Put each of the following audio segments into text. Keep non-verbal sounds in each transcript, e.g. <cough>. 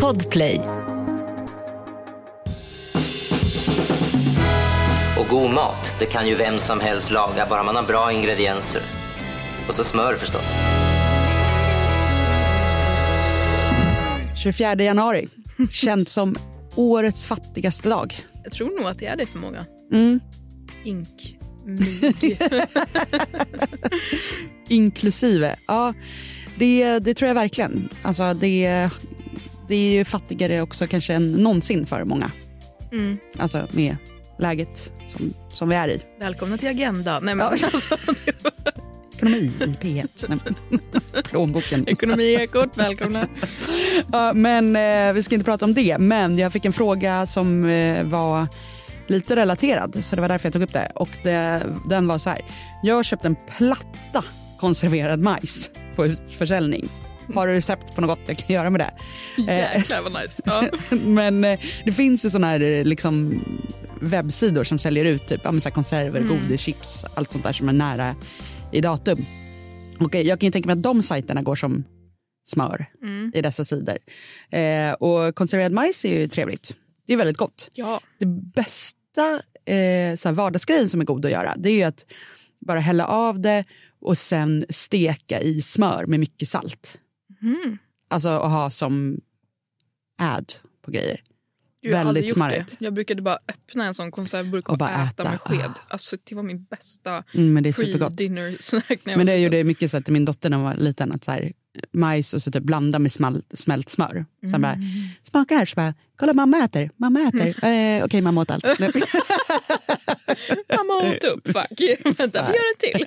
Podplay. Och god mat, det kan ju vem som helst laga, bara man har bra ingredienser. Och så smör förstås. 24 januari, känd som årets fattigaste dag. Jag tror nog att det är det för många. Mm. Ink. <laughs> Inklusive. Ja, det, det tror jag verkligen. Alltså det, det är ju fattigare också kanske än någonsin för många. Mm. Alltså med läget som, som vi är i. Välkomna till Agenda. Nej, men Ja. <laughs> alltså, var... Ekonomi i P1. Nej, men, <laughs> Plånboken. Ekonomiekort, välkomna. <laughs> Ja, men eh, vi ska inte prata om det. Men jag fick en fråga som eh, var lite relaterad, så det var därför jag tog upp det. Och det, den var så här. Jag har köpt en platta konserverad majs på utförsäljning. Har du recept på något jag kan göra med det? Jäklar vad nice. Ja. <laughs> Men eh, det finns ju såna här eh, liksom, webbsidor som säljer ut typ, ja, konserver, godis, chips, allt sånt där som är nära i datum. Och eh, jag kan ju tänka mig att de sajterna går som smör Mm. i dessa sidor. Eh, och konserverad majs är ju trevligt. Det är väldigt gott. ja. Det bästa eh, så här vardagsgrejen som är god att göra det är ju att bara hälla av det och sen steka i smör med mycket salt. Mm. Alltså att ha som ad på grejer. Gud, jag Väldigt gjort smarrigt. Det. Jag brukade bara öppna en sån konservburk och, Och bara äta, äta. med sked. Ah. Alltså, det var min bästa Mm, men det är supergott. pre-dinner snack. när jag Men det gjorde jag mycket så att min dotter när hon var liten att så här, majs och så typ blanda med smal, smält smör. Sen bara, Mm. smaka här så bara, kolla mamma äter, mamma äter. Eh, Okej mamma åt allt. <laughs> Mamma åt upp, fuck. Vänta, vi gör en till.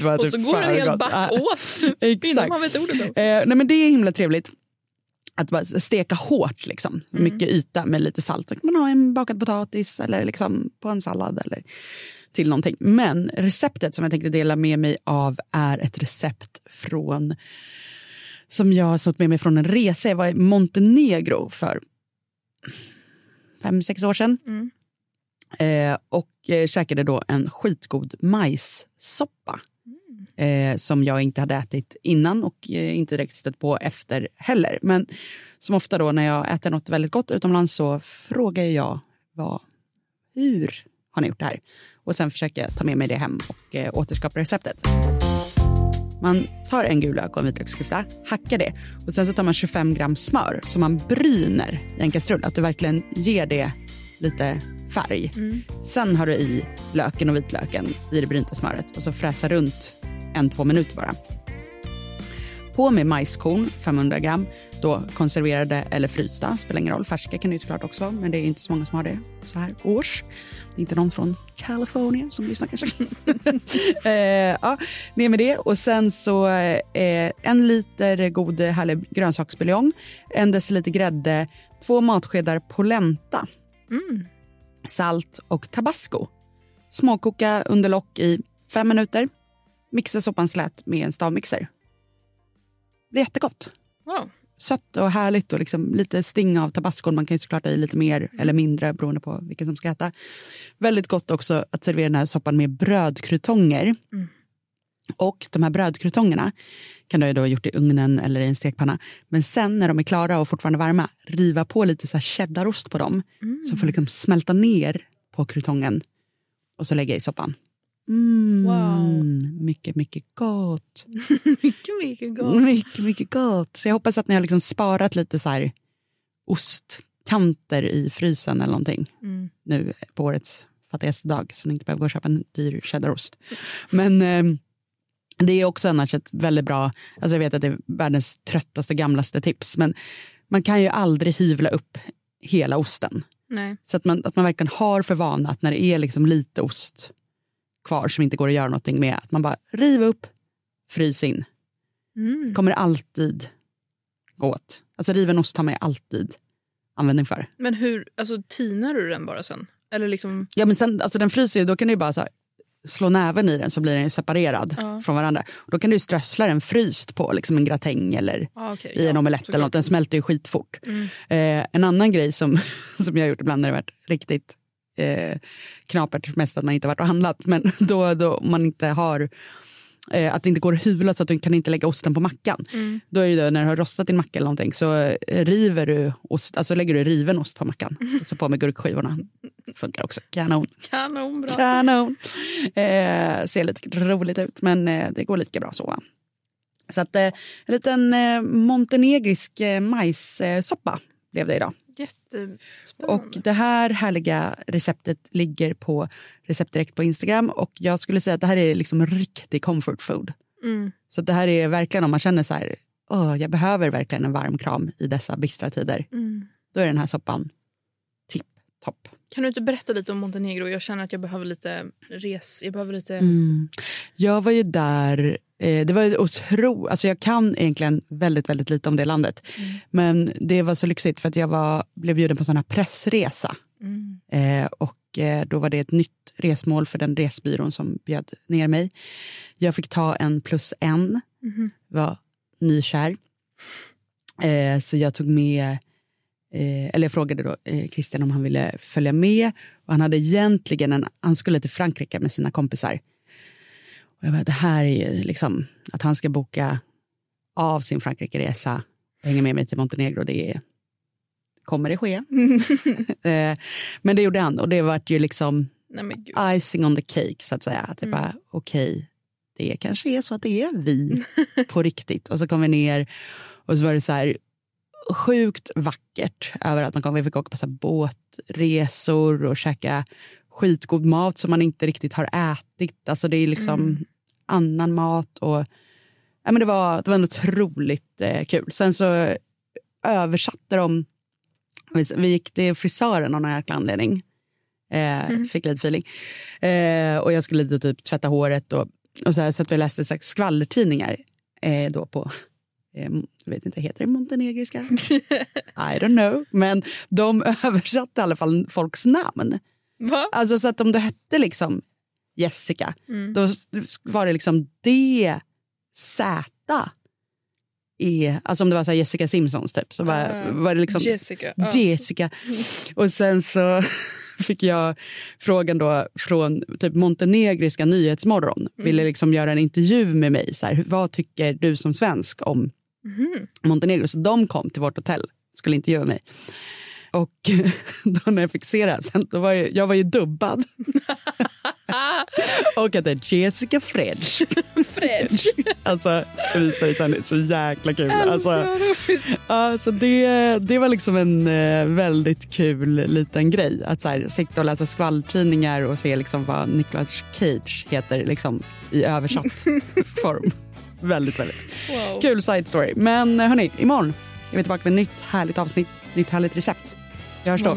<laughs> Och typ så går en hel back Ah. åt Exakt. <laughs> innan man vet ordet. Eh, nej men det är himla trevligt. Att bara steka hårt, liksom. Mm. mycket yta med lite salt. Då kan man ha en bakad potatis eller liksom på en sallad eller till någonting. Men receptet som jag tänkte dela med mig av är ett recept från som jag har sått med mig från en resa. Jag var i Montenegro för fem, sex år sedan. Mm. Eh, och eh, käkade då en skitgod majssoppa. Eh, som jag inte hade ätit innan och eh, inte direkt stött på efter heller. Men som ofta då när jag äter något väldigt gott utomlands så frågar jag vad, hur har ni gjort det här? Och sen försöker jag ta med mig det hem och eh, återskapa receptet. Man tar en gul lök och en vitlöksklyfta, hackar det och sen så tar man 25 gram smör som man bryner i en kastrull. Att du verkligen ger det lite färg. Sen har du i löken och vitlöken i det brynta smöret och så fräsa runt en, två minuter bara. På med majskorn, 500 gram, då konserverade eller frysta, spelar ingen roll. Färska kan det ju såklart också vara, men det är inte så många som har det så här års. Det är inte någon från California som lyssnar kanske. <laughs> eh, ja, ner med det och sen så eh, en liter god härlig grönsaksbuljong, en deciliter grädde, två matskedar polenta, Mm. salt och tabasco. Småkoka under lock i fem minuter. Mixa soppan slät med en stavmixer. Det blir jättegott. Wow. Sött och härligt och liksom lite sting av tabascon. Man kan ju såklart ha i lite mer eller mindre beroende på vilken som ska äta. Väldigt gott också att servera den här soppan med brödkrutonger. Och de här brödkrutongerna kan du då ha gjort i ugnen eller i en stekpanna. Men sen när de är klara och fortfarande varma, riva på lite så här cheddarost på dem. Som får liksom smälta ner på krutongen och så lägga i soppan. Mm, Wow. Mycket, mycket gott. <laughs> Mycket, mycket gott. Mycket, mycket gott. Så jag hoppas att ni har liksom sparat lite så här ostkanter i frysen eller någonting Mm. nu på årets fattigaste dag så ni inte behöver gå och köpa en dyr cheddarost. Men eh, det är också annars ett väldigt bra, alltså jag vet att det är världens tröttaste, gamlaste tips, men man kan ju aldrig hyvla upp hela osten. Nej. Så att man, att man verkligen har för vana att när det är liksom lite ost kvar som inte går att göra någonting med, att man bara river upp, frys in. Mm. kommer alltid gå åt. Alltså riven ost har man alltid användning för. Men hur, alltså tinar du den bara sen? Eller liksom, Ja men sen, alltså den fryser ju, då kan du ju bara så här, slå näven i den så blir den separerad Ja. från varandra. Och då kan du strössla den fryst på liksom en gratäng eller ah, okej, i en ja, omelett eller något. Den smälter ju skitfort. Mm. Eh, en annan grej som, <laughs> som jag har gjort ibland när det varit riktigt eh, knapert, mest att man inte varit och handlat, <laughs> men då, då man inte har eh, att det inte går att hyvla så att du kan inte lägga osten på mackan. Mm. Då är det när du har rostat din macka eller någonting så eh, river du ost, alltså lägger du riven ost på mackan. <laughs> Och så på med gurkskivorna. Funkar också. Kanon. Kanonbra. Kanon. Eh, ser lite roligt ut men eh, det går lika bra så. Så att, eh, en liten eh, montenegrisk eh, majssoppa blev det idag. Och det här härliga receptet ligger på recept direkt på Instagram och jag skulle säga att det här är liksom riktig comfort food. Mm. Så det här är verkligen om man känner så här, Åh, jag behöver verkligen en varm kram i dessa bistra tider. Mm. Då är den här soppan tipp topp. Kan du inte berätta lite om Montenegro? Jag känner att jag behöver lite res. Jag behöver lite... Mm. Jag var ju där, det var otro, alltså jag kan egentligen väldigt, väldigt lite om det landet. Mm. Men det var så lyxigt för att jag var, blev bjuden på en sån här pressresa. Mm. Eh, och eh, då var det ett nytt resmål för den resbyrån som bjöd ner mig. Jag fick ta en plus en, Mhm. var nykär. Eh, så jag tog med, eh, eller jag frågade då eh, Christian om han ville följa med. Och han hade egentligen en, han skulle till Frankrike med sina kompisar. Och jag bara, det här är ju liksom, att han ska boka av sin Frankrike-resa och hänga med mig till Montenegro, det är, kommer det ske. <laughs> eh, men det gjorde han och det var ju liksom Nej icing on the cake så att säga. Att Mm. bara, okej, det kanske är så att det är vi <laughs> på riktigt. Och så kom vi ner och så var det så här sjukt vackert över att man kom, vi fick åka på så båtresor och käka skitgod mat som man inte riktigt har ätit. Alltså det är liksom Mm. Annan mat och ja, men det, var, det var otroligt eh, kul. Sen så översatte de, vi, gick till frisören av någon jäkla anledning. Eh, Mhm. Fick lite feeling. Eh, och jag skulle typ tvätta håret och, och så, här, så att vi läste så här, skvallertidningar eh, då på eh, jag vet inte, heter det montenegriska? <laughs> I don't know. Men de <laughs> översatte i alla fall folks namn. Va? Alltså så att om du hette liksom Jessica, Mm. då var det liksom D, Z, E. Alltså om det var så Jessica Simpsons typ, så var, Ah, var det liksom Jessica. Jessica. <laughs> Och sen så <laughs> fick jag frågan då från typ Montenegriska Nyhetsmorgon. Ville liksom göra en intervju med mig. Så här, vad tycker du som svensk om Mhm. Montenegro? Så de kom till vårt hotell skulle intervjua mig. Och <laughs> då när jag fick se det här sen, då var jag, jag var ju dubbad. <laughs> och hette Jessica Fredge. <laughs> Fred. <laughs> Alltså, ska visa dig sen, det är så jäkla kul. Alltså, Älskar det. Det, det var liksom en eh, väldigt kul liten grej. Att så här, sitta och läsa skvalltidningar och se liksom vad Nicolas Cage heter liksom, i översatt form. Väldigt, väldigt Wow. kul side story. Men eh, hörni, imorgon är vi tillbaka med ett nytt härligt avsnitt, nytt härligt recept. Vi hörs då.